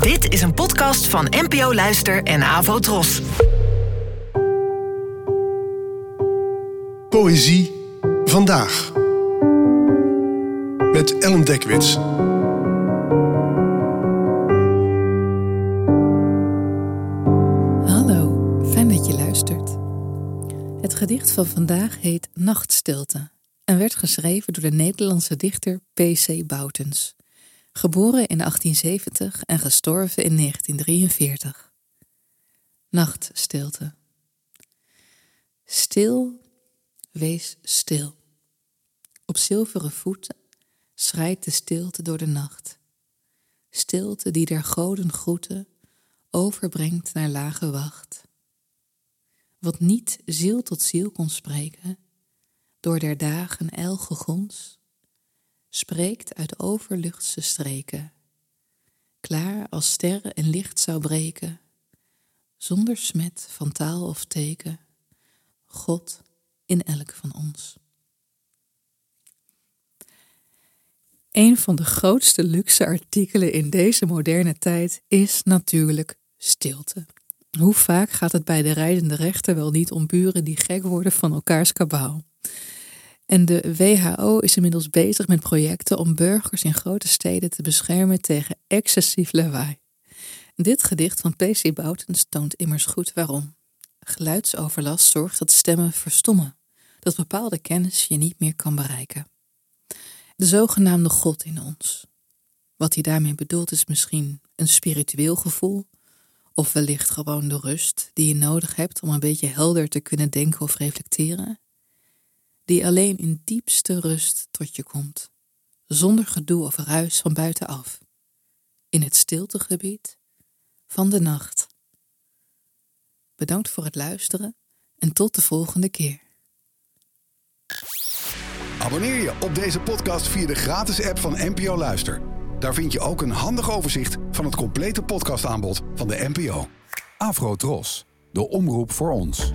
Dit is een podcast van NPO Luister en Avo Tros. Poëzie vandaag. Met Ellen Dekwits. Hallo, fijn dat je luistert. Het gedicht van vandaag heet Nachtstilte en werd geschreven door de Nederlandse dichter P.C. Boutens, geboren in 1870 en gestorven in 1943. Nachtstilte. Stil, wees stil. Op zilveren voeten schrijdt de stilte door de nacht. Stilte die der goden groeten overbrengt naar lage wacht. Wat niet ziel tot ziel kon spreken, door der dagen el gegons, spreekt uit overluchtse streken, klaar als sterren en licht zou breken, zonder smet van taal of teken, God in elk van ons. Een van de grootste luxe artikelen in deze moderne tijd is natuurlijk stilte. Hoe vaak gaat het bij de rijdende rechter wel niet om buren die gek worden van elkaars kabaal? En de WHO is inmiddels bezig met projecten om burgers in grote steden te beschermen tegen excessief lawaai. Dit gedicht van P.C. Boutens toont immers goed waarom. Geluidsoverlast zorgt dat stemmen verstommen, dat bepaalde kennis je niet meer kan bereiken. De zogenaamde God in ons. Wat hij daarmee bedoelt is misschien een spiritueel gevoel, of wellicht gewoon de rust die je nodig hebt om een beetje helder te kunnen denken of reflecteren, die alleen in diepste rust tot je komt, zonder gedoe of ruis van buitenaf, in het stiltegebied van de nacht. Bedankt voor het luisteren en tot de volgende keer. Abonneer je op deze podcast via de gratis app van NPO Luister. Daar vind je ook een handig overzicht van het complete podcastaanbod van de NPO. Afro Tros, de omroep voor ons.